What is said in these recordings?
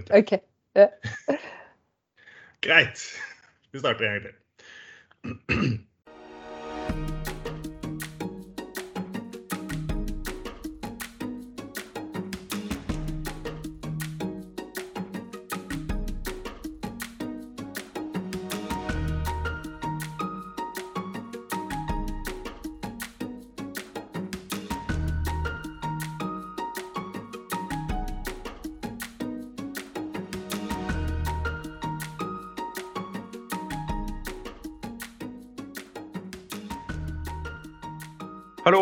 ute. okay. yeah. Greit. Vi starter en gang til.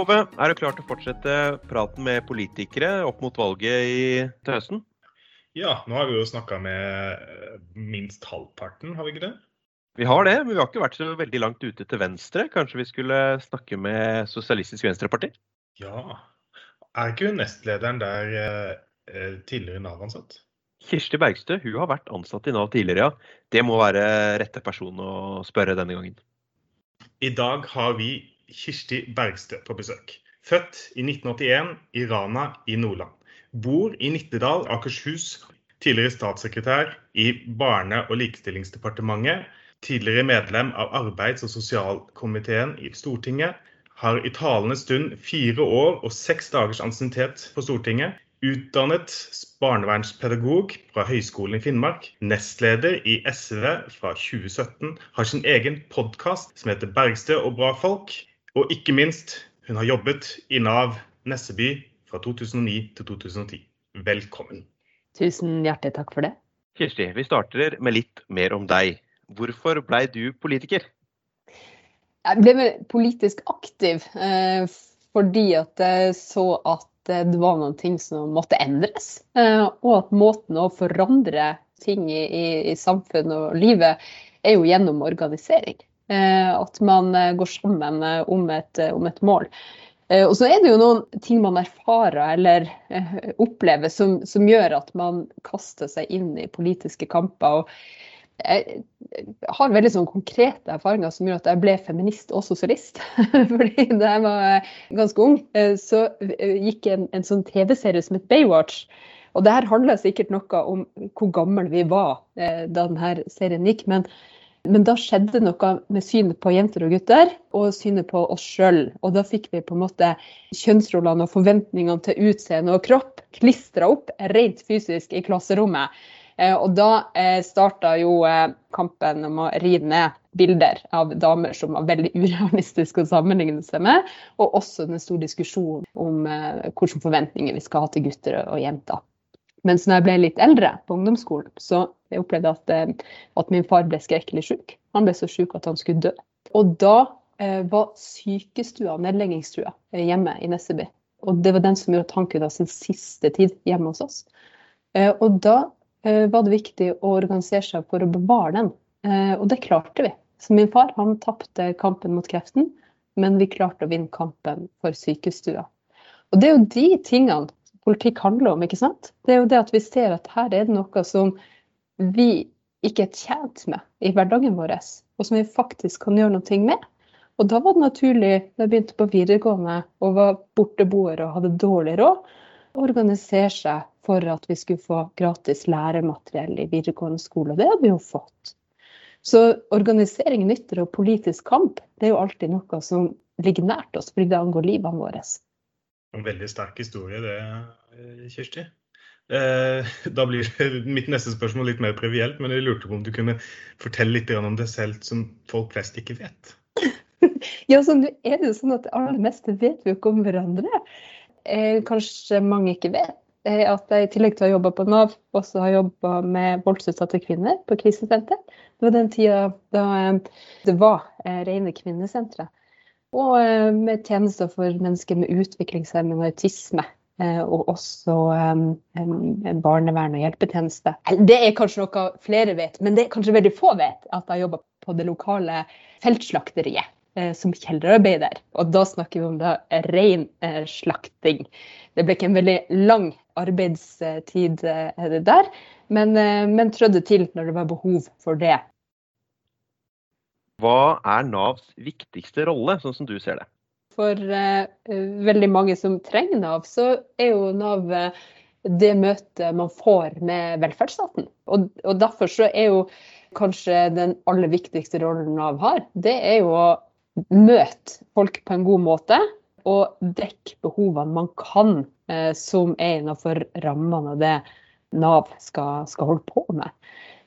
Hallo, Ove. Er du klar til å fortsette praten med politikere opp mot valget i, til høsten? Ja, nå har vi jo snakka med minst halvparten, har vi ikke det? Vi har det, men vi har ikke vært så veldig langt ute til venstre. Kanskje vi skulle snakke med Sosialistisk Venstreparti? Ja. Er ikke hun nestlederen der eh, tidligere Nav-ansatt? Kirsti Bergstø hun har vært ansatt i Nav tidligere, ja. Det må være rette person å spørre denne gangen. I dag har vi Kirsti Bergstø på besøk. Født i 1981 i Rana i Nordland. Bor i Nittedal, Akershus. Tidligere statssekretær i Barne- og likestillingsdepartementet. Tidligere medlem av arbeids- og sosialkomiteen i Stortinget. Har i talende stund fire år og seks dagers ansiennitet på Stortinget. Utdannet barnevernspedagog fra Høgskolen i Finnmark. Nestleder i SV fra 2017. Har sin egen podkast som heter Bergstø og bra folk. Og ikke minst, hun har jobbet i Nav Nesseby fra 2009 til 2010. Velkommen. Tusen hjertelig takk for det. Kirsti, vi starter med litt mer om deg. Hvorfor blei du politiker? Jeg ble politisk aktiv eh, fordi at jeg så at eh, det var noen ting som måtte endres. Eh, og at måten å forandre ting i, i, i samfunnet og livet er jo gjennom organisering. Eh, at man eh, går sammen eh, om et, om et mål. Og så er det jo noen ting man erfarer eller opplever som, som gjør at man kaster seg inn i politiske kamper. og jeg har veldig sånn konkrete erfaringer som gjør at jeg ble feminist og sosialist. Fordi da jeg var ganske ung, så gikk en, en sånn TV-serie som het Baywatch. Og det her handler sikkert noe om hvor gammel vi var da denne serien gikk. Men, men da skjedde noe med synet på jenter og gutter, og synet på oss sjøl. Og da fikk vi på en måte kjønnsrollene og forventningene til utseende og kropp klistra opp rent fysisk i klasserommet. Eh, Og da eh, starta jo eh, kampen om å rive ned bilder av damer som var veldig urealistiske å sammenligne seg med, og også en stor diskusjon om hvilke forventninger vi skal ha til gutter og jenter. Mens når jeg ble litt eldre på ungdomsskolen, så jeg opplevde at, eh, at min far ble skrekkelig syk. Han ble så syk at han skulle dø. Og da eh, var sykestua, nedleggingsstua, eh, hjemme i Nesseby. Og det var den som gjorde at han kunne ha sin siste tid hjemme hos oss. Eh, og da eh, var det viktig å organisere seg for å bevare den. Eh, og det klarte vi. Så min far han tapte kampen mot kreften, men vi klarte å vinne kampen for sykestua. Og det er jo de tingene politikk handler om, ikke sant? Det er jo det at vi ser at her er det noe som vi ikke er tjent med i hverdagen vår, og som vi faktisk kan gjøre noe med. Og da var det naturlig, da jeg begynte på videregående og var borteboer og hadde dårlig råd, å organisere seg for at vi skulle få gratis læremateriell i videregående skole. Og det hadde vi jo fått. Så organisering nytter og politisk kamp det er jo alltid noe som ligger nært oss, fordi det angår livene våre. En veldig sterk historie det, Kirsti. Eh, Da blir mitt neste spørsmål litt mer previelt, men jeg lurte på om du kunne fortelle litt om deg selv som folk flest ikke vet. Ja, så nå er det jo sånn at det aller meste vet vi jo ikke om hverandre. Eh, kanskje mange ikke vet eh, at jeg i tillegg til å ha jobba på Nav, også har jobba med voldsutsatte kvinner på krisesenter. Det var den tida da eh, det var eh, rene kvinnesentre. Og eh, med tjenester for mennesker med utviklingshemming og autisme. Eh, Og også barnevern og hjelpetjeneste. Det er kanskje noe flere vet, men det er kanskje veldig få vet at jeg jobba på det lokale feltslakteriet eh, som kjellerarbeider. Og da snakker vi om da ren eh, slakting. Det ble ikke en veldig lang arbeidstid der, men, men trødde til når det var behov for det. Hva er Navs viktigste rolle, sånn som du ser det? For eh, veldig mange som trenger Nav, så er jo Nav eh, det møtet man får med velferdsstaten. Og, og derfor så er jo kanskje den aller viktigste rollen Nav har, det er jo å møte folk på en god måte og dekke behovene man kan, eh, som er innenfor rammene av det Nav skal, skal holde på med.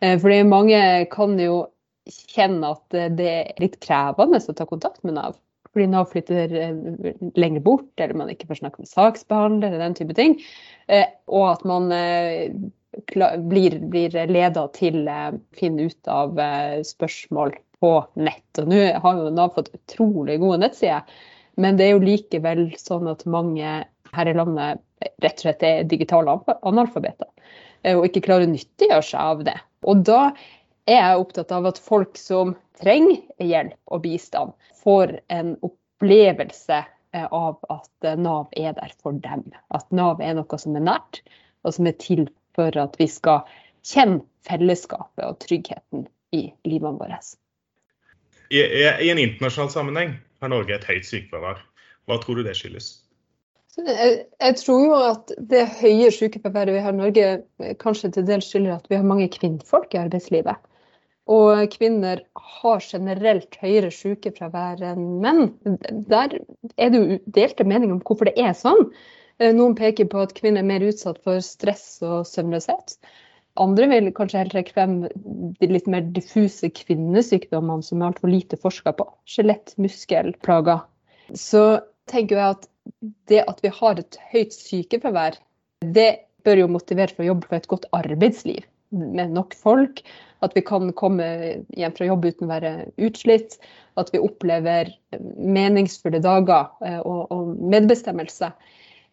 Eh, fordi mange kan jo kjenne at det er litt krevende å ta kontakt med Nav fordi Nav flytter eh, lenger bort, eller man ikke får snakke med saksbehandler, eller den type ting. Eh, og at man eh, blir, blir leda til å finne ut av spørsmål på nett. Og nå har jo Nav fått utrolig gode nettsider, men det er jo likevel sånn at mange her i landet rett og slett er digitale analfabeter. Og ikke klarer å nyttiggjøre seg av det. Og da er jeg opptatt av at folk som trenger hjelp og bistand, får en opplevelse eh, av at eh, Nav er der for dem. At Nav er noe som er nært, og som er til for at vi skal kjenne fellesskapet og tryggheten i livene våre. I, I, en internasjonal sammenheng har Norge et høyt sykefravær. Hva tror du det skyldes? Jeg, jeg, tror jo at det høye sykefraværet vi har i Norge, kanskje til dels skylder at vi har mange kvinnfolk i arbeidslivet. Og kvinner har generelt høyere sykefravær enn menn. Der er det jo delte meninger om hvorfor det er sånn. Eh, noen peker på at kvinner er mer utsatt for stress og søvnløshet. Andre vil kanskje heller trekke frem de litt mer diffuse kvinnesykdommene som er altfor lite forska på. Skjelett, muskelplager. Så tenker jeg at det at vi har et høyt sykefravær, det bør jo motivere for å jobbe for et godt arbeidsliv med nok folk. At vi kan komme hjem fra jobb uten å være utslitt. At vi opplever meningsfulle dager og, og, medbestemmelse.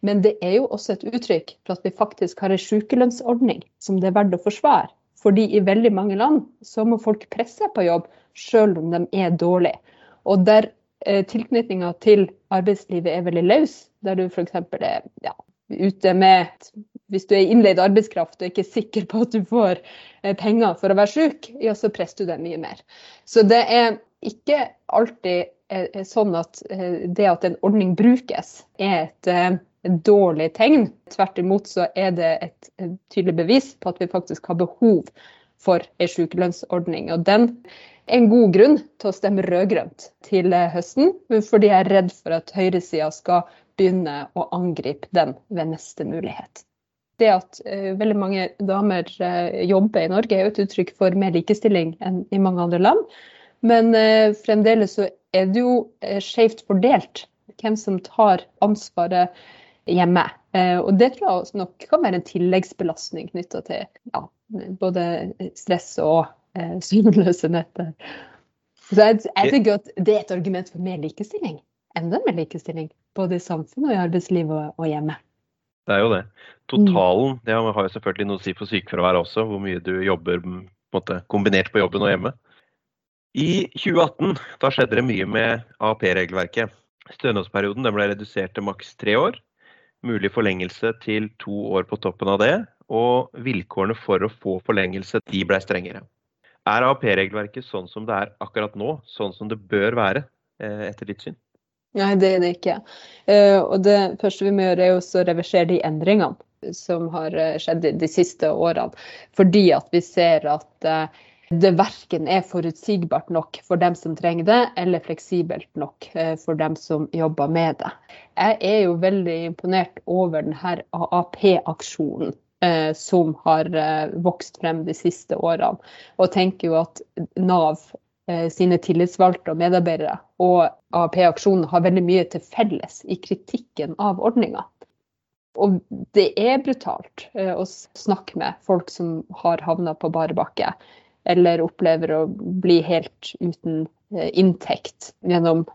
Men det er jo også et uttrykk for at vi faktisk har en sykelønnsordning som det er verdt å forsvare. Fordi i veldig mange land så må folk presse på jobb selv om de er dårlige. Og der eh, tilknytninga til arbeidslivet er veldig løs, der du f.eks. er ja, ute med hvis du er innleid arbeidskraft og ikke er sikker på at du får eh, penger for å være syk, ja, så presser du deg mye mer. Så det er ikke alltid eh, sånn at eh, det at en ordning brukes, er et, dårlig tegn. Tvert imot så er det et, et tydelig bevis på at vi faktisk har behov for en sykelønnsordning. Og den er en god grunn til å stemme rød-grønt til høsten, fordi jeg er redd for at høyresida skal begynne å angripe den ved neste mulighet det at uh, veldig mange damer uh, jobber i Norge, er jo et uttrykk for mer likestilling enn i mange andre land. Men uh, fremdeles så er det jo uh, skjevt fordelt hvem som tar ansvaret hjemme. og det tror jeg nok kan være en tilleggsbelastning knytta til ja, både stress og uh, søvnløse netter. Så jeg, jeg tenker at det er et argument for mer likestilling. Enda mer likestilling. Både i samfunnet og i arbeidslivet og, og hjemme. Det er jo det. Totalen det har jo selvfølgelig noe å si for sykefraværet også, hvor mye du jobber på måte, kombinert på jobben og hjemme. I 2018 da skjedde det mye med AAP-regelverket. Stønadsperioden ble redusert til maks tre år. Mulig forlengelse til to år på toppen av det. Og vilkårene for å få forlengelse de ble strengere. Er AAP-regelverket sånn som det er akkurat nå, sånn som det bør være eh, etter ditt syn? Nei, det er det ikke. Uh, og det første vi må gjøre, er å reversere de endringene som har eh, skjedd de siste årene. Fordi at vi ser at uh, det verken er forutsigbart nok for dem som trenger det, eller fleksibelt nok for dem som jobber med det. Jeg er jo veldig imponert over denne AAP-aksjonen. Som har vokst frem de siste årene. Og tenker jo at Nav Eh, sine tillitsvalgte og medarbeidere og AAP-aksjonen har veldig mye til felles i kritikken av ordninga. Og det er brutalt eh, å snakke med folk som har havna på bare bakke, eller opplever å bli helt uten eh, inntekt gjennom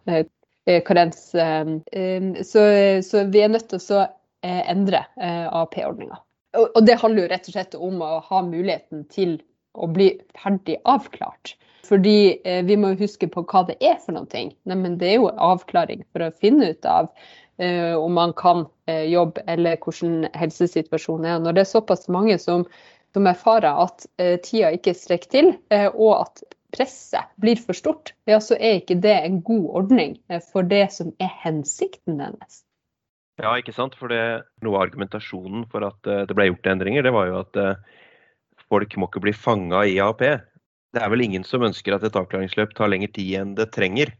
karens. Så vi er nødt til å endre AAP-ordninga. Og det handler jo rett og slett om å ha muligheten til å bli ferdig avklart. Fordi eh, vi må huske på hva det er for noe. Nei, det er jo avklaring for å finne ut av eh, om man kan eh, jobbe eller hvordan helsesituasjonen er. Når det er såpass mange som, som erfarer at eh, tida ikke strekker til, eh, og at presset blir for stort, ja, så er ikke det en god ordning eh, for det som er hensikten hennes. Ja, ikke sant. For det, noe av argumentasjonen for at det ble gjort endringer, det var jo at folk må ikke bli fanga i AAP. Det er vel ingen som ønsker at et avklaringsløp tar lengre tid enn det trenger.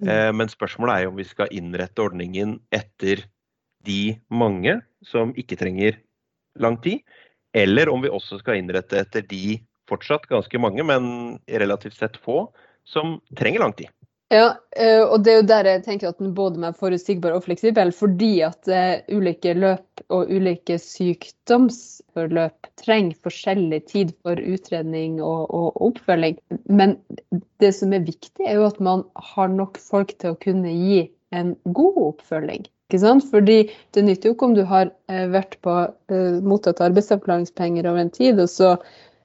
Mm. Men spørsmålet er jo om vi skal innrette ordningen etter de mange som ikke trenger lang tid, eller om vi også skal innrette etter de fortsatt ganske mange, men relativt sett få, som trenger lang tid. Ja, eh, og det er jo der jeg tenker at den både er forutsigbar og fleksibel, fordi at uh, ulike løp og ulike sykdomsforløp trenger forskjellig tid for utredning og, og, oppfølging. Men det som er viktig, er jo at man har nok folk til å kunne gi en god oppfølging. Ikke sant? Fordi det nytter jo ikke om du har uh, vært på mottatt arbeidsavklaringspenger over en tid, og så,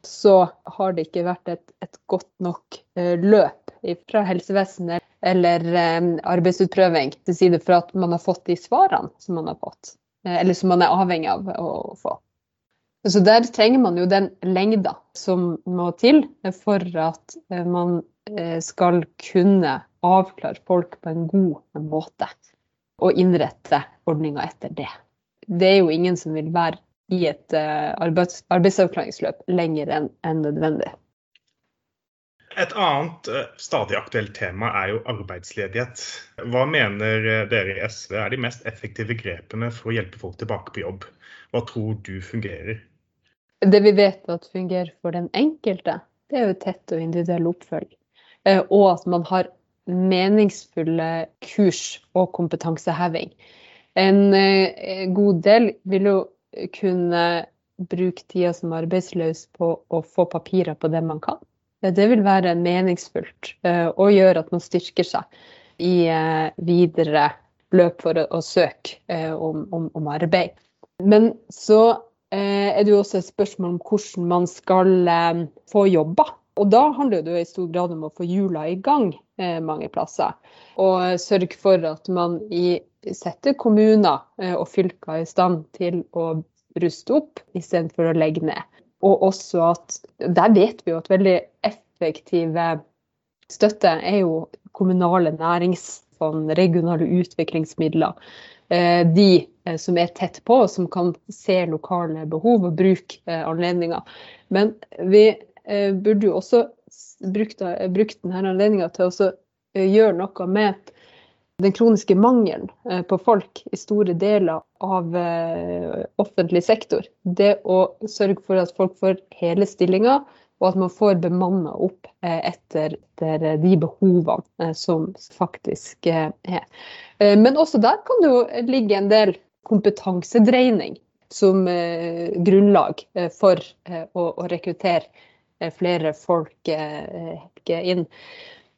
så har det ikke vært et, et godt nok løp fra helsevesenet eller eh, arbeidsutprøving til side for at man har fått de svarene som man har fått, eh, eller som man er avhengig av å, få. Så Der trenger man jo den lengda som må til for at eh, man skal kunne avklare folk på en god måte. Og innrette ordninga etter det. Det er jo ingen som vil være i et arbeids arbeidsavklaringsløp lenger enn en nødvendig. Et annet eh, stadig aktuelt tema er jo arbeidsledighet. Hva mener eh, dere i SV er de mest effektive grepene for å hjelpe folk tilbake på jobb? Hva tror du fungerer? Det vi vet at fungerer for den enkelte, det er jo tett og individuell oppfølging. Eh, og at man har meningsfulle kurs og kompetanseheving. En god del vil jo kunne bruke tida som arbeidsløs på å få papirer på det man kan det vil være meningsfullt eh, og gjøre at man styrker seg i eh, videre løp for å, søke eh, om, om, om, arbeid. Men så er det jo også et spørsmål om hvordan man skal få jobber. Og da handler det jo i stor grad om å få hjula i gang mange plasser. Og sørge for at man i, setter kommuner og fylker i stand til å ruste opp istedenfor å legge ned. Og også at der vet vi jo at veldig effektive støtte er jo kommunale næringsfond, regionale utviklingsmidler. Eh, de eh, som er tett på, som kan se lokale behov og bruke eh, anledninger. Men vi burde jo også brukt, brukt denne anledninga til å gjøre noe med den kroniske mangelen på folk i store deler av offentlig sektor. Det å sørge for at folk får hele stillinger, og at man får bemanna opp eh, etter, de behovene eh, som faktisk eh, er. Men også der kan det jo ligge en del kompetansedreining som grunnlag for å rekruttere flere folk inn.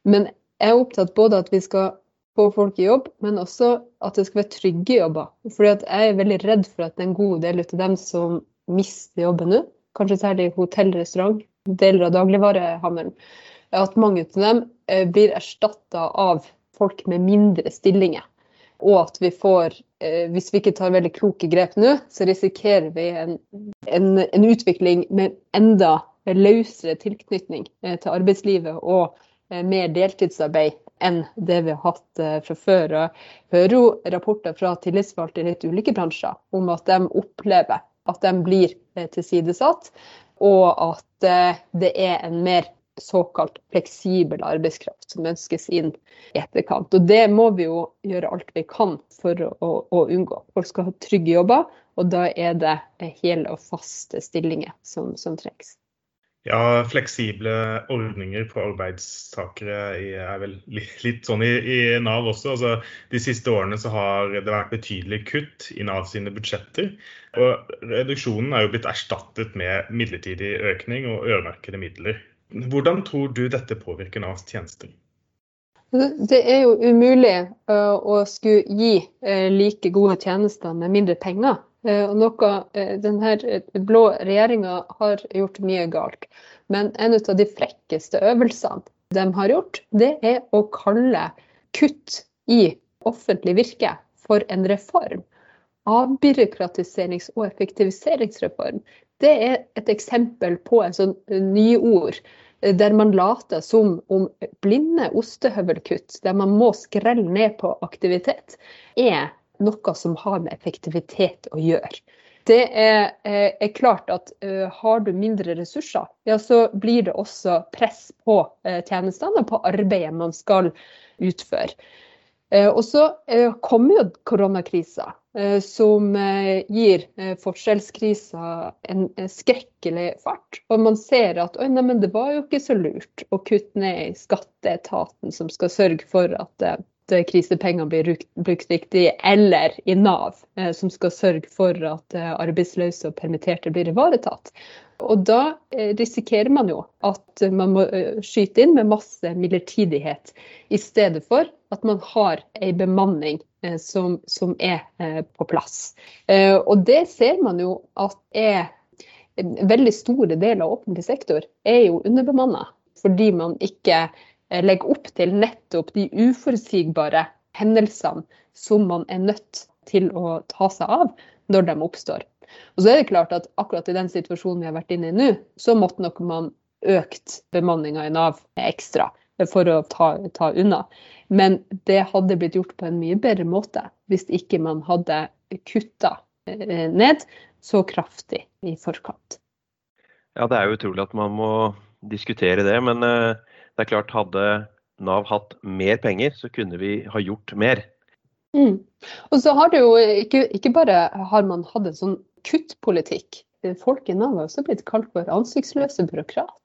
Men jeg er opptatt både at vi skal få folk i jobb, men også at det skal være trygge jobber. Fordi jeg er veldig redd for at en god del av dem som mister jobben nå, kanskje særlig hotell, restaurant, deler av dagligvarehandelen, at mange av dem eh, blir erstatta av folk med mindre stillinger. Og at vi får, eh, hvis vi ikke tar veldig kloke grep nå, så risikerer vi en, en, en utvikling med enda løsere tilknytning eh, til arbeidslivet og mer deltidsarbeid enn det vi har hatt fra før. Og hører jo rapporter fra tillitsvalgte i litt ulike bransjer om at de opplever at de blir tilsidesatt, og at eh, det er en mer såkalt fleksibel arbeidskraft som ønskes inn i etterkant. Og det må vi jo gjøre alt vi kan for å, å unngå. Folk skal ha trygge jobber, og da er det hele og faste stillinger som, som trengs. Ja, fleksible ordninger for arbeidstakere er vel litt sånn i, i Nav også. Altså, de siste årene så har det vært betydelig kutt i Nav sine budsjetter. Og reduksjonen er jo blitt erstattet med midlertidig økning og øremerkede midler. Hvordan tror du dette påvirker Navs tjenester? Det er jo umulig å skulle gi like gode tjenester med mindre penger. Eh, og noe eh, denne eh, blå regjeringa har gjort mye galt. Men en av de frekkeste øvelsene de har gjort, det er å kalle kutt i offentlig virke for en reform. Avbyråkratiserings- og effektiviseringsreform. Det er et eksempel på en sånn nyord der man later som om blinde ostehøvelkutt, der man må skrelle ned på aktivitet, er noe som har med effektivitet å gjøre. Det er, eh, er klart at uh, har du mindre ressurser, ja, så blir det også press på uh, tjenestene og på arbeidet man skal utføre. Uh, og så kommer jo koronakrisa, som gir forskjellskrisa en, en, skrekkelig fart. Og man ser at oi, nei, det var jo ikke så lurt å kutte ned i skatteetaten, som skal sørge for at Eh, krisepengene blir brukt riktig, eller i Nav, eh, som skal sørge for at eh, arbeidsløse og permitterte blir ivaretatt. Og da risikerer man jo at man må skyte inn med masse midlertidighet, i stedet for at man har en bemanning som, som er på plass. Og det ser man jo at er veldig store deler av offentlig sektor er jo underbemanna fordi man ikke legger opp til nettopp de uforutsigbare hendelsene som man er nødt til å ta seg av når de oppstår. Og så er det klart at akkurat i den situasjonen vi har vært inne i nå, så måtte nok man økt bemanninga i Nav ekstra for å ta, ta, unna. Men det hadde blitt gjort på en mye bedre måte hvis ikke man hadde kutta eh, ned så kraftig i forkant. Ja, det er jo utrolig at man må diskutere det. Men uh, det er klart, hadde Nav hatt mer penger, så kunne vi ha gjort mer. Mm. Og så har det jo ikke, ikke, bare har man hatt en sånn kuttpolitikk. Folk i Nav har også blitt kalt for ansiktsløse byråkrater.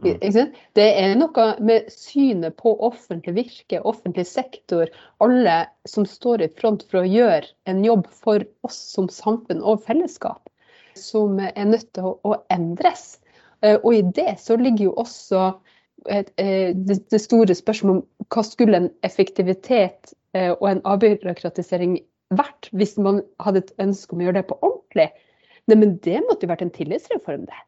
Mm. Det er noe med synet på offentlig virke, offentlig sektor, alle som står i front for å gjøre en jobb for oss som samfunn og fellesskap, som er nødt til å, å endres. Eh, og i det så ligger jo også det store spørsmålet om hva skulle en effektivitet eh, og en avbyråkratisering vært hvis man hadde et ønske om å gjøre det på ordentlig? Nei, men det måtte jo vært en tillitsreform, det.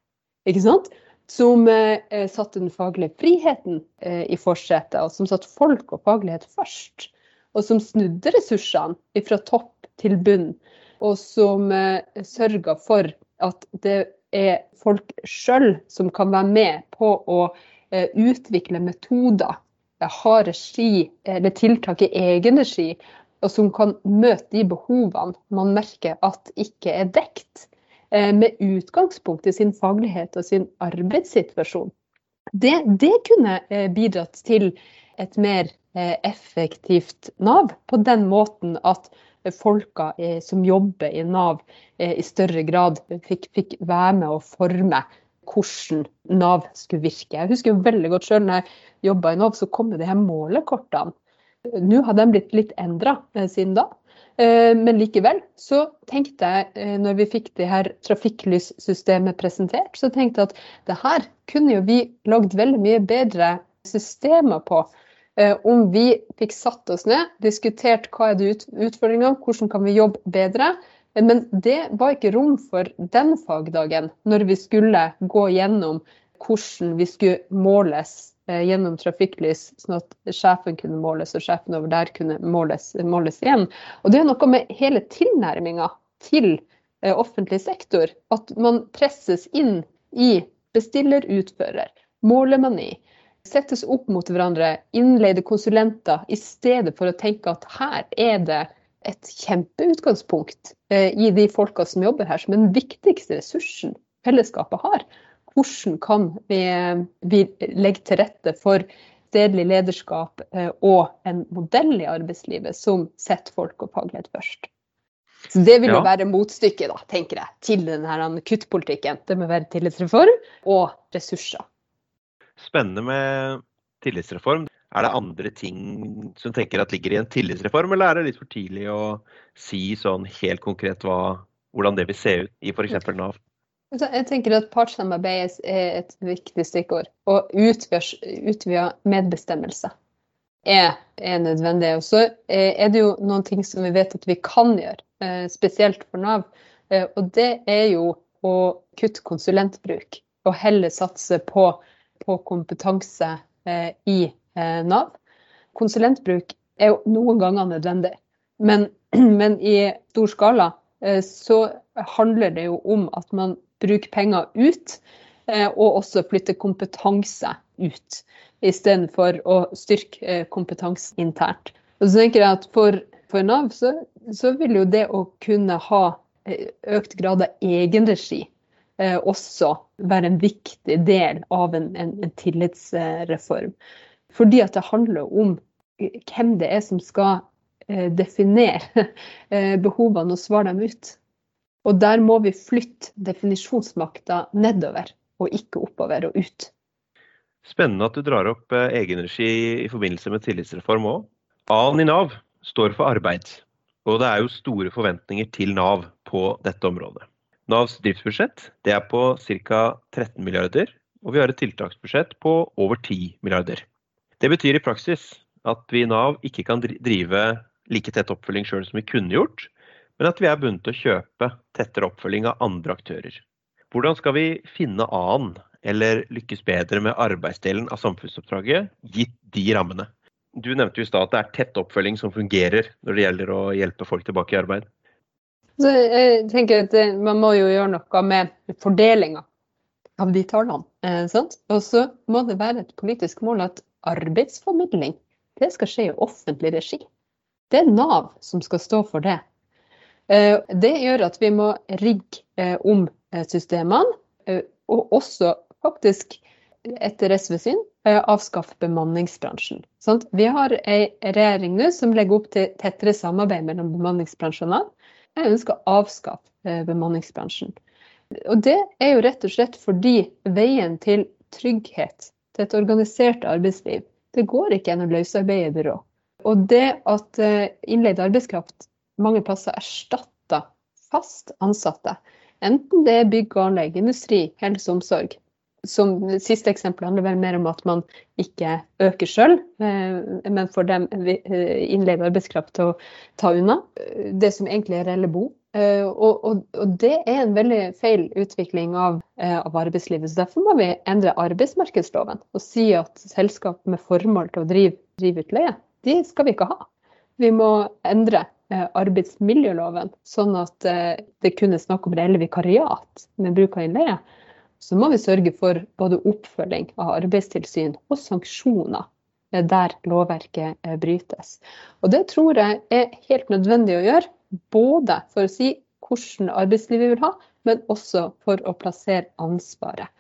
Ikke sant? Som eh, satte den faglige friheten eh, i forsetet, og som satte folk og faglighet først. Og som snudde ressursene fra topp til bunn. Og som eh, sørga for at det er folk sjøl som kan være med på å Eh, utvikle metoder, eh, ha regi eller tiltak i egen regi, og som kan møte de behovene man merker at ikke er dekt, eh, med utgangspunkt i sin faglighet og sin arbeidssituasjon. Det, det kunne bidratt til et mer effektivt Nav, på den måten at folka som jobber i Nav i større grad fikk, fikk være med å forme hvordan Nav skulle virke. Jeg husker veldig godt selv når jeg jobba i Nav, så kom de her målekortene. Nå har de blitt litt endra eh, siden da. Eh, men likevel så tenkte jeg, eh, når vi fikk det her trafikklyssystemet presentert, så tenkte jeg at det her kunne jo vi lagd veldig mye bedre systemer på. Om vi fikk satt oss ned, diskutert hva er det utfordringa, hvordan kan vi jobbe bedre, men det var ikke rom for den fagdagen, når vi skulle gå gjennom hvordan vi skulle måles eh, gjennom trafikklys, sånn at sjefen kunne måles og sjefen over der kunne måles, måles igjen. Og Det er noe med hele tilnærminga til eh, offentlig sektor. At man presses inn i bestiller-utfører, Måler man i. Settes opp mot hverandre, innleide konsulenter, i stedet for å tenke at her er det et kjempeutgangspunkt eh, i de folka som jobber her, som den viktigste ressursen fellesskapet har. Hvordan kan vi, vi legge til rette for stedlig lederskap eh, og en modell i arbeidslivet som setter folk og faglighet først? Så Det vil jo ja. være motstykket da, tenker jeg, til denne kuttpolitikken. Det må være tillitsreform og ressurser. Spennende med tillitsreform. Er det andre ting som tenker at ligger i en tillitsreform, eller er det litt for tidlig å si sånn helt konkret hva, hvordan det vil se ut i f.eks. Nav? Altså, jeg tenker at Partssamarbeid er et viktig stikkord. Og utvida medbestemmelse er, er nødvendig. Og så er det jo noen ting som vi vet at vi kan gjøre, eh, spesielt for Nav. Eh, og det er jo å kutte konsulentbruk, og heller satse på, på kompetanse eh, i Eh, Nav. Konsulentbruk er jo noen ganger nødvendig, men, men i stor skala eh, så handler det jo om at man bruker penger ut, eh, og også flytter kompetanse ut, istedenfor å styrke kompetansen internt. Og så tenker jeg at For, For Nav så, så vil jo det å kunne ha eh, økt grad av egenregi eh, også være en viktig del av en, en, en tillitsreform. Fordi at det handler om hvem det er som skal eh, definere eh, behovene og svare dem ut. Og der må vi flytte definisjonsmakta nedover, og ikke oppover og ut. Spennende at du drar opp eh, egenregi i forbindelse med tillitsreform òg. A-en i Nav står for arbeid, og det er jo store forventninger til Nav på dette området. Navs driftsbudsjett det er på ca. 13 milliarder, og vi har et tiltaksbudsjett på over 10 milliarder. Det betyr i praksis at vi i Nav ikke kan drive like tett oppfølging sjøl som vi kunne gjort, men at vi er bundet til å kjøpe tettere oppfølging av andre aktører. Hvordan skal vi finne annen eller lykkes bedre med arbeidsdelen av samfunnsoppdraget, gitt de rammene? Du nevnte jo i stad at det er tett oppfølging som fungerer når det gjelder å hjelpe folk tilbake i arbeid. Så jeg tenker at Man må jo gjøre noe med fordelinga av de tallene. Eh, og så må det være et politisk mål at arbeidsformidling det skal skje i offentlig regi. Det er Nav som skal stå for det. Eh, det gjør at vi må rigge eh, om eh, systemene, og også faktisk, etter SV syn, avskaffe bemanningsbransjen. Vi har ei regjering nå som legger opp til tettere samarbeid mellom bemanningsbransjene. Jeg ønsker å avskaffe bemanningsbransjen. Og Det er jo rett og slett fordi veien til trygghet, til et organisert arbeidsliv, det går ikke gjennom løsarbeiderbyrå. Og det at innleid arbeidskraft mange plasser erstatter fast ansatte. Enten det er bygg og anlegg, industri, helse og omsorg. Som siste eksempel handler vel mer om at man ikke øker sjøl, eh, men får dem eh, innleid arbeidskraft til å ta unna. Det som egentlig er reelle bo. Eh, og, og, og, det er en veldig feil utvikling av, av, arbeidslivet. så Derfor må vi endre arbeidsmarkedsloven og si at selskap med formål til å drive, drive ut leie, de skal vi ikke ha. Vi må endre Eh, arbeidsmiljøloven, sånn at eh, det kunne snakk om reelle vikariat med bruk av innleie, så må vi sørge for både oppfølging av arbeidstilsyn og sanksjoner eh, der lovverket brytes. Og Det tror jeg er helt nødvendig å gjøre, både for å si hvordan arbeidslivet vi vil ha, men også for å plassere ansvaret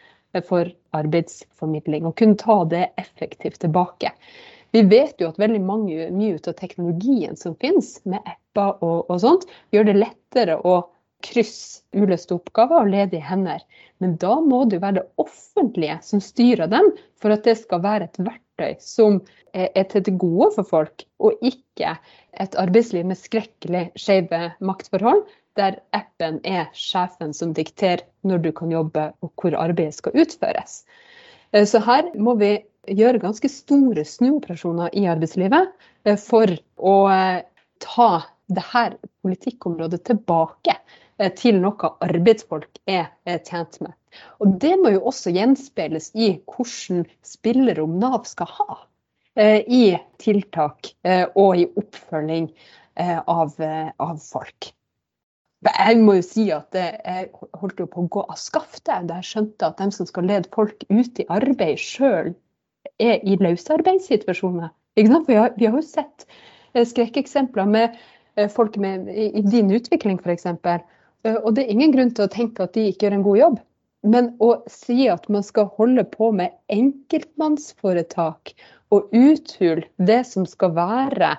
for arbeidsformidling og kunne ta det effektivt tilbake. Vi vet jo at veldig mange, mye av teknologien som finnes, med apper og, og sånt, gjør det lettere å krysse uløste oppgaver og ledige hender. Men da må det jo være det offentlige som styrer dem, for at det skal være et verktøy som er til det gode for folk, og ikke et arbeidsliv med skrekkelig skjeve maktforhold, der appen er sjefen som dikterer når du kan jobbe og hvor arbeidet skal utføres. Eh, så her må vi gjøre ganske store snuoperasjoner i arbeidslivet eh, for å ta det her politikkområdet tilbake eh, til noe arbeidsfolk er tjent med. Og Det må jo også gjenspeiles i hvordan spillerom Nav skal ha i tiltak og i oppfølging av, av folk. Jeg må jo si at jeg holdt på å gå av skaftet da jeg skjønte at de som skal lede folk ut i arbeid, sjøl er i løsarbeidssituasjoner. Vi har, vi har jo sett eh, skrekkeksempler med eh, folk med, i din utvikling f.eks. Eh, og det er ingen grunn til å tenke at de ikke gjør en god jobb. Men å si at man skal holde på med enkeltmannsforetak og uthule det som skal være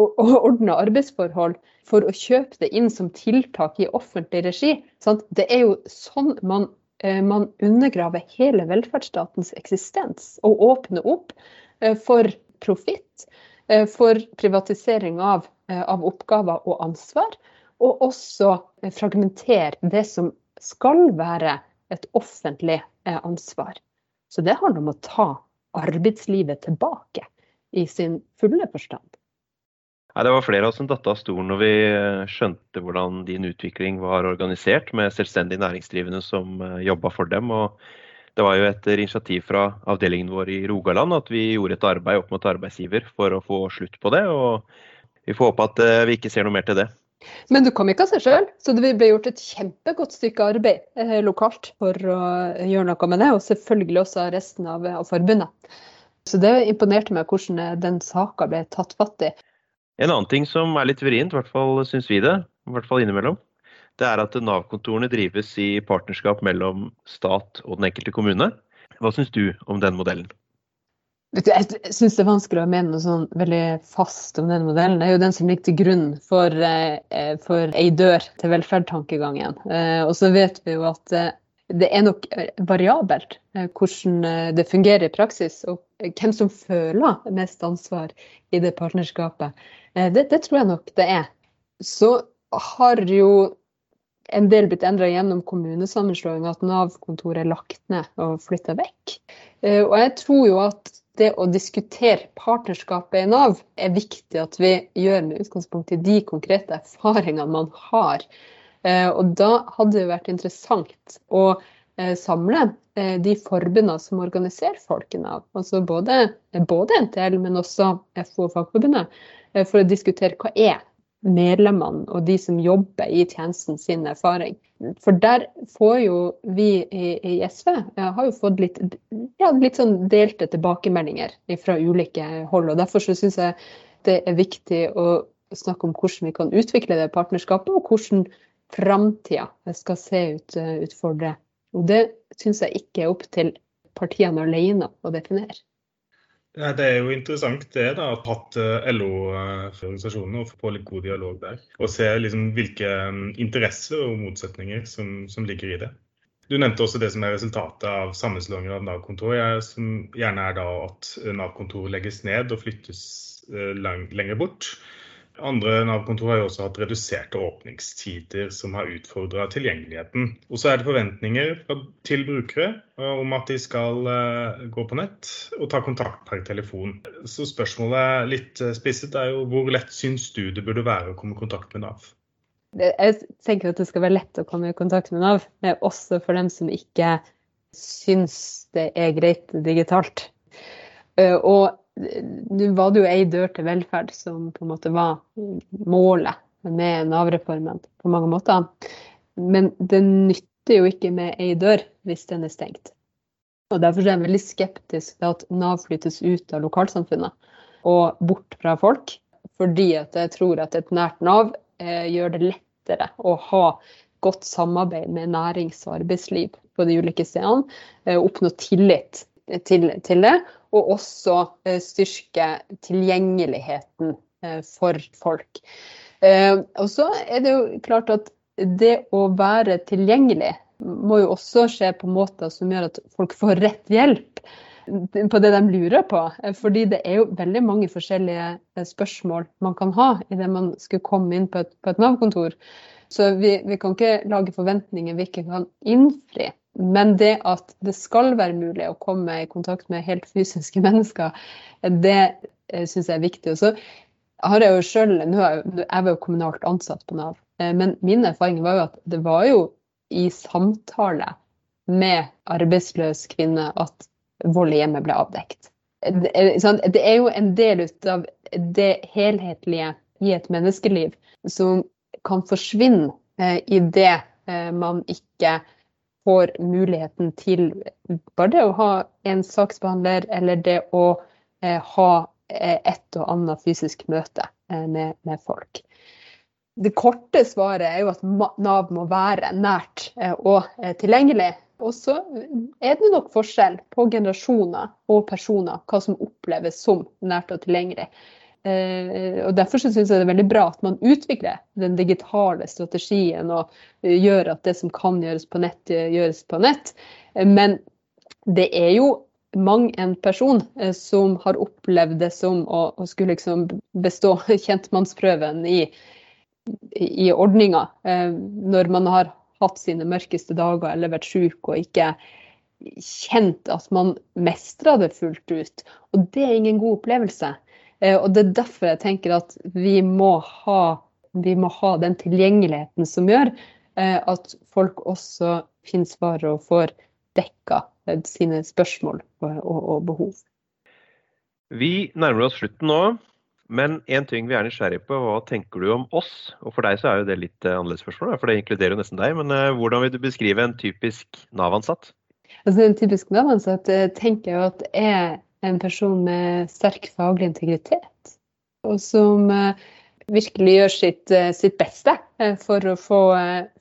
ordna arbeidsforhold for å kjøpe det inn som tiltak i offentlig regi, sant? det er jo sånn man Eh, man undergraver hele velferdsstatens eksistens og åpner opp eh, for profitt, for privatisering av, av, oppgaver og ansvar, og også fragmentere det som skal være et offentlig ansvar. Så det handler om å ta arbeidslivet tilbake i sin fulle forstand. Nei, Det var flere av oss som datt av stolen når vi eh, skjønte hvordan din utvikling var organisert, med selvstendig næringsdrivende som eh, jobba for dem. og Det var jo etter initiativ fra avdelingen vår i Rogaland at vi gjorde et arbeid opp mot arbeidsgiver for å få slutt på det. og Vi får håpe at eh, vi ikke ser noe mer til det. Men du kom ikke av seg sjøl, så det ble gjort et kjempegodt stykke arbeid eh, lokalt for å gjøre noe med det, og selvfølgelig også resten av, av forbundet. Så det imponerte meg hvordan den saka ble tatt fatt i. En annen ting som er litt vrient, i hvert fall syns vi det, i hvert fall innimellom, det er at Nav-kontorene drives i partnerskap mellom stat og den enkelte kommune. Hva syns du om den modellen? Jeg syns det er vanskelig å mene noe sånn veldig fast om den modellen. Det er jo den som ligger til grunn for, eh, for ei dør til velferdtankegangen. Eh, og så vet vi jo at eh, det er nok variabelt hvordan det fungerer i praksis, og hvem som føler mest ansvar i det partnerskapet. Det, det tror jeg nok det er. Så har jo en del blitt endra gjennom kommunesammenslåing, at Nav-kontoret er lagt ned og flytta vekk. Eh, og jeg tror jo at det å diskutere partnerskapet i Nav er viktig at vi gjør med utgangspunkt i de konkrete erfaringene man har. Eh, og da hadde det vært interessant å eh, samle de forbundene som organiserer folk i Nav, altså både, både NTL, men også FO og Fagforbundet, for å diskutere hva er medlemmene og de som jobber i tjenesten sin erfaring. For der får jo vi i, i SV har jo fått litt, ja, litt sånn delte tilbakemeldinger fra ulike hold. og Derfor så syns jeg det er viktig å snakke om hvordan vi kan utvikle det partnerskapet, og hvordan framtida skal se ut, ut for det. Og det syns jeg ikke er opp til partiene alene å definere. Ja, det er jo interessant det da, at hatt eh, LO-organisasjonene og få litt god dialog der. Og se liksom hvilke mm, interesser og motsetninger som, som, ligger i det. Du nevnte også det som er resultatet av sammenslåinger av Nav-kontor, som gjerne er da at Nav-kontor legges ned og flyttes eh, lang, lenger bort. Andre Nav-kontor har jo også hatt reduserte åpningstider som har utfordra tilgjengeligheten. Og så er det forventninger til brukere eh, om at de skal eh, gå på nett og ta kontakt per telefon. Så spørsmålet er litt eh, spisset er jo hvor lett syns du det burde være å komme i kontakt med Nav? Jeg tenker at det skal være lett å komme i kontakt med Nav, også for dem som ikke syns det er greit digitalt. Og nå var det jo ei dør til velferd som på en måte var målet med Nav-reformen på mange måter. Men det nytter jo ikke med ei dør hvis den er stengt. Og Derfor er jeg veldig skeptisk til at Nav flyttes ut av lokalsamfunnet og bort fra folk. Fordi at jeg tror at et nært Nav eh, gjør det lettere å ha godt samarbeid med nærings- og arbeidsliv på de ulike stedene. Eh, oppnå tillit til, til det og også eh, styrke tilgjengeligheten eh, for folk. Eh, og så er det jo klart at det å være tilgjengelig må jo også skje på måter som gjør at folk får rett hjelp på det de lurer på. Fordi det er jo veldig mange forskjellige spørsmål man kan ha idet man skulle komme inn på et, et Nav-kontor. Så vi, vi, kan ikke lage forventninger vi ikke kan innfri. Men det at det skal være mulig å komme i kontakt med helt fysiske mennesker, det eh, syns jeg er viktig. Og så har jeg jo selv, Jeg jo kommunalt ansatt på Nav, eh, men min erfaring var jo at det var jo i samtale med arbeidsløs kvinne at vold i hjemmet ble avdekt. Det er jo en del av det helhetlige i et menneskeliv som kan forsvinne eh, i det man ikke får muligheten til bare det å ha en saksbehandler, eller det å eh, ha eh, et og annet fysisk møte eh, med, med, folk. Det korte svaret er jo at Nav må være nært og tilgjengelig. Og så er det nok forskjell på generasjoner og personer hva som oppleves som nært og tilgjengelig. Eh, og Derfor syns jeg det er veldig bra at man utvikler den digitale strategien og eh, gjør at det som kan gjøres på nett, eh, gjøres på nett. Men det er jo mang en person som har opplevd det som å, å skulle liksom bestå kjentmannsprøven i, i ordninga, når man har hatt sine mørkeste dager eller vært syk og ikke kjent at man mestra det fullt ut. Og det er ingen god opplevelse. Eh, og Det er derfor jeg tenker at vi må ha, vi må ha den tilgjengeligheten som gjør eh, at folk også finner svar og får dekka eh, sine spørsmål og, og behov. Vi nærmer oss slutten nå. Men én ting vi er nysgjerrig på, hva tenker du om oss? Og For deg så er jo det litt annerledes spørsmål, for det inkluderer jo nesten deg. Men hvordan vil du beskrive en typisk Nav-ansatt? Altså En typisk Nav-ansatt tenker jeg at er en person med sterk faglig integritet. og som virkelig gjør sitt, sitt beste for å få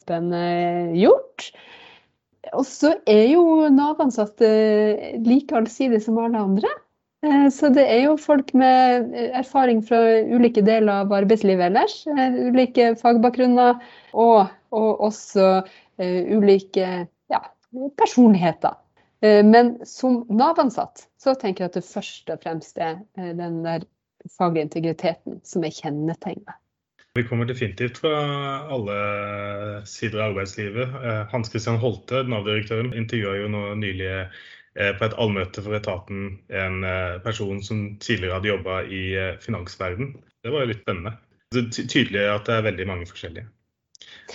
den gjort. Og så er jo Nav-ansatte like allsidige som alle andre. Eh, så det er jo folk med eh, erfaring fra ulike deler av arbeidslivet ellers. Eh, ulike fagbakgrunner og, og også ulike ja, personligheter. Uh, men som Nav-ansatt så tenker jeg at det først og fremst er uh, den der faglige integriteten som er kjennetegnet. Vi kommer definitivt fra alle sider av arbeidslivet. Hans Christian Holte, Nav-direktøren, intervjua jo nå nylig Eh, på et allmøte for etaten en eh, person som tidligere hadde jobba i eh, finansverden. Det var jo litt spennende. Det er tydelig at det er veldig mange forskjellige.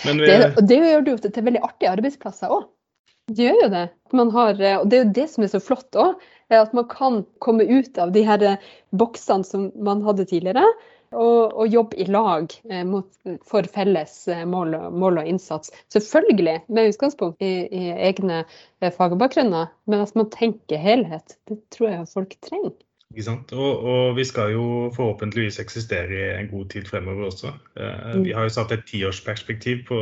Vi... Det, det gjør det jo til veldig artige arbeidsplasser òg. Det gjør jo det. Har, og det er jo det som er så flott òg. At man kan komme ut av de her boksene som man hadde tidligere og, og jobbe i lag eh, mot, for felles eh, mål, mål, og innsats. Selvfølgelig med utgangspunkt i, i egne eh, fagbakgrunner, men at man tenker helhet. Det tror jeg folk trenger. Ikke sant? Og, og, vi skal jo forhåpentligvis eksistere i en god tid fremover også. Eh, vi har jo satt et tiårsperspektiv på,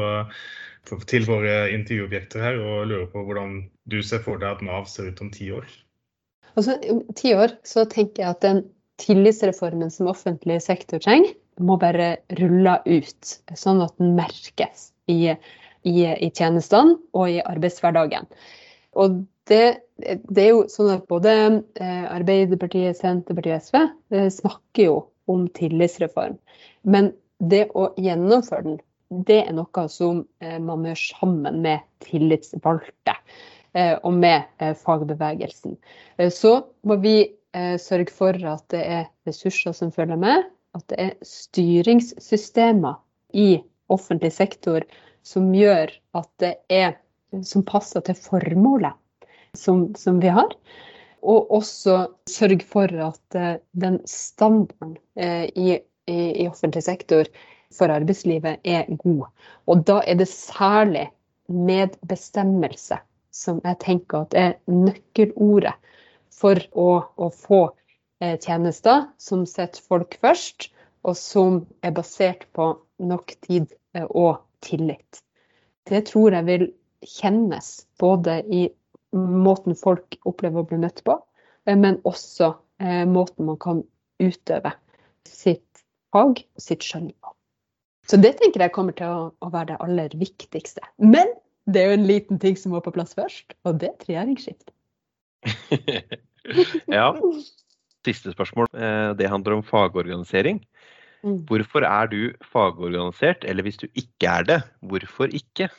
til våre intervjuobjekter her, og lurer på hvordan du ser for deg at Nav ser ut om ti år. Altså, Om ti år så tenker jeg at den tillitsreformen som offentlig sektor trenger, må bare rulle ut, sånn at den merkes i, i, i tjenestene og i arbeidshverdagen. Og det, det, er jo sånn at både eh, Arbeiderpartiet, Senterpartiet og SV eh, snakker jo om tillitsreform. Men det å gjennomføre den, det er noe som eh, man gjør sammen med tillitsvalgte og med fagbevegelsen. Så må vi eh, sørge for at det er ressurser som følger med. At det er styringssystemer i offentlig sektor som gjør at det er som passer til formålet som, som vi har. Og også sørge for at eh, den standarden eh, i, i, i offentlig sektor for arbeidslivet er god. Og da er det særlig medbestemmelse som jeg tenker at er nøkkelordet for å, å få eh, tjenester som setter folk først, og som er basert på nok tid eh, og tillit. Det tror jeg vil kjennes både i måten folk opplever å bli møtt på, eh, men også måten man kan utøve sitt fag og sitt skjønn på. Så det tenker jeg kommer til å, å, være det aller viktigste. Men det er jo en liten ting som må på plass først, og det er et regjeringsskifte. ja. Siste spørsmål. Eh, det handler om fagorganisering. Mm. Hvorfor er du fagorganisert, eller hvis du ikke er det, hvorfor ikke?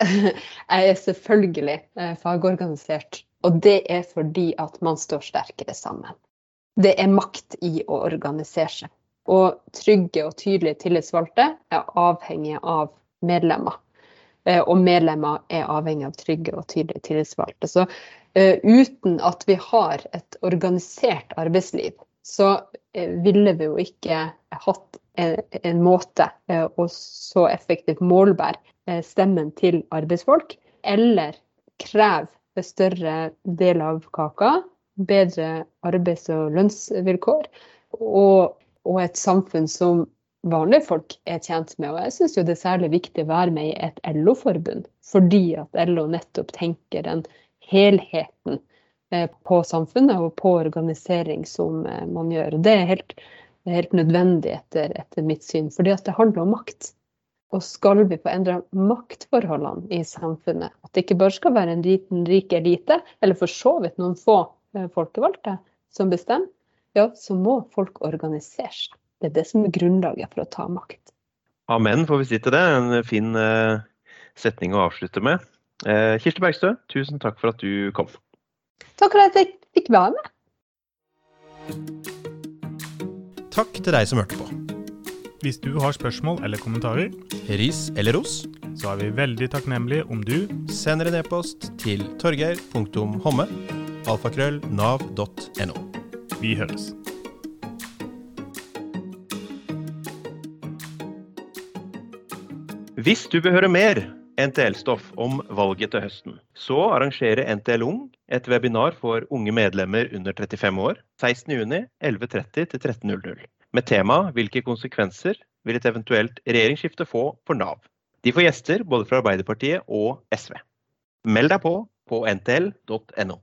Jeg er selvfølgelig eh, fagorganisert, og det er fordi at man står sterkere sammen. Det er makt i å organisere seg. Og trygge og tydelige tillitsvalgte er avhengig av medlemmer. Eh, og medlemmer er avhengig av trygge og tydelige tillitsvalgte. Så uh, uten at vi har et organisert arbeidsliv, så uh, ville vi jo ikke hatt en, en måte uh, å så effektivt målbære stemmen til arbeidsfolk, eller kreve større del av kaka, bedre arbeids- og lønnsvilkår, og, og et samfunn som vanlige folk er tjent med. Og jeg syns det er særlig viktig å være med i et LO-forbund, fordi at LO nettopp tenker den helheten eh, på samfunnet og på organisering som eh, man gjør. Og det er helt, helt nødvendig etter, etter, mitt syn, fordi at det handler om makt. Og skal vi få endra maktforholdene i samfunnet, at det ikke bare skal være en liten, rik elite, eller for så vidt noen få eh, folkevalgte som bestemmer, ja, så må folk organisere seg. Det er det som er grunnlaget for å ta makt. Amen, får vi si til det. En fin uh, setning å avslutte med. Uh, Kirsti Bergstø, tusen takk for at du kom. Takk for at jeg fikk være med. Takk til deg som hørte på. Hvis du har spørsmål eller kommentarer, ris eller ros, så er vi veldig takknemlige om du sender en e-post til torgeir.homme alfakrøllnav.no. Vi høres. Hvis du vil høre mer NTL-stoff om valget til høsten, så arrangerer NTL Ung et webinar for unge medlemmer under 35 år 16.6, 11.30 til 13.00. med tema 'Hvilke konsekvenser vil et eventuelt regjeringsskifte få for Nav'. De får gjester både fra Arbeiderpartiet og SV. Meld deg på på ntl.no.